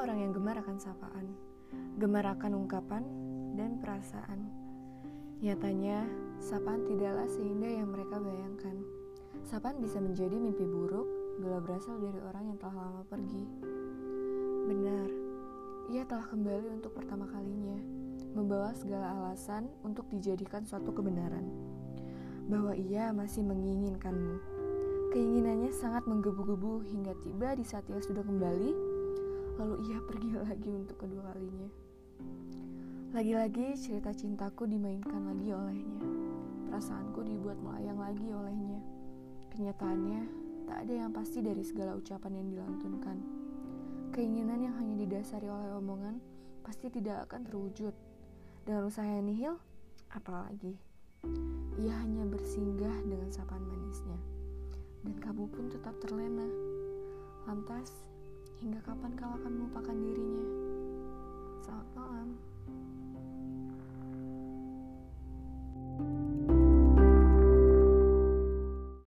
orang yang gemar akan sapaan, gemar akan ungkapan dan perasaan. Nyatanya, sapaan tidaklah seindah yang mereka bayangkan. Sapaan bisa menjadi mimpi buruk bila berasal dari orang yang telah lama pergi. Benar, ia telah kembali untuk pertama kalinya, membawa segala alasan untuk dijadikan suatu kebenaran. Bahwa ia masih menginginkanmu. Keinginannya sangat menggebu-gebu hingga tiba di saat ia sudah kembali, lalu ia pergi lagi untuk kedua kalinya. Lagi-lagi cerita cintaku dimainkan lagi olehnya. Perasaanku dibuat melayang lagi olehnya. Kenyataannya, tak ada yang pasti dari segala ucapan yang dilantunkan. Keinginan yang hanya didasari oleh omongan pasti tidak akan terwujud. Dengan usaha yang nihil, apalagi. Ia hanya bersinggah dengan sapaan manisnya. Dan kamu pun tetap terlena. Lantas, hingga kapan kau akan melupakan dirinya?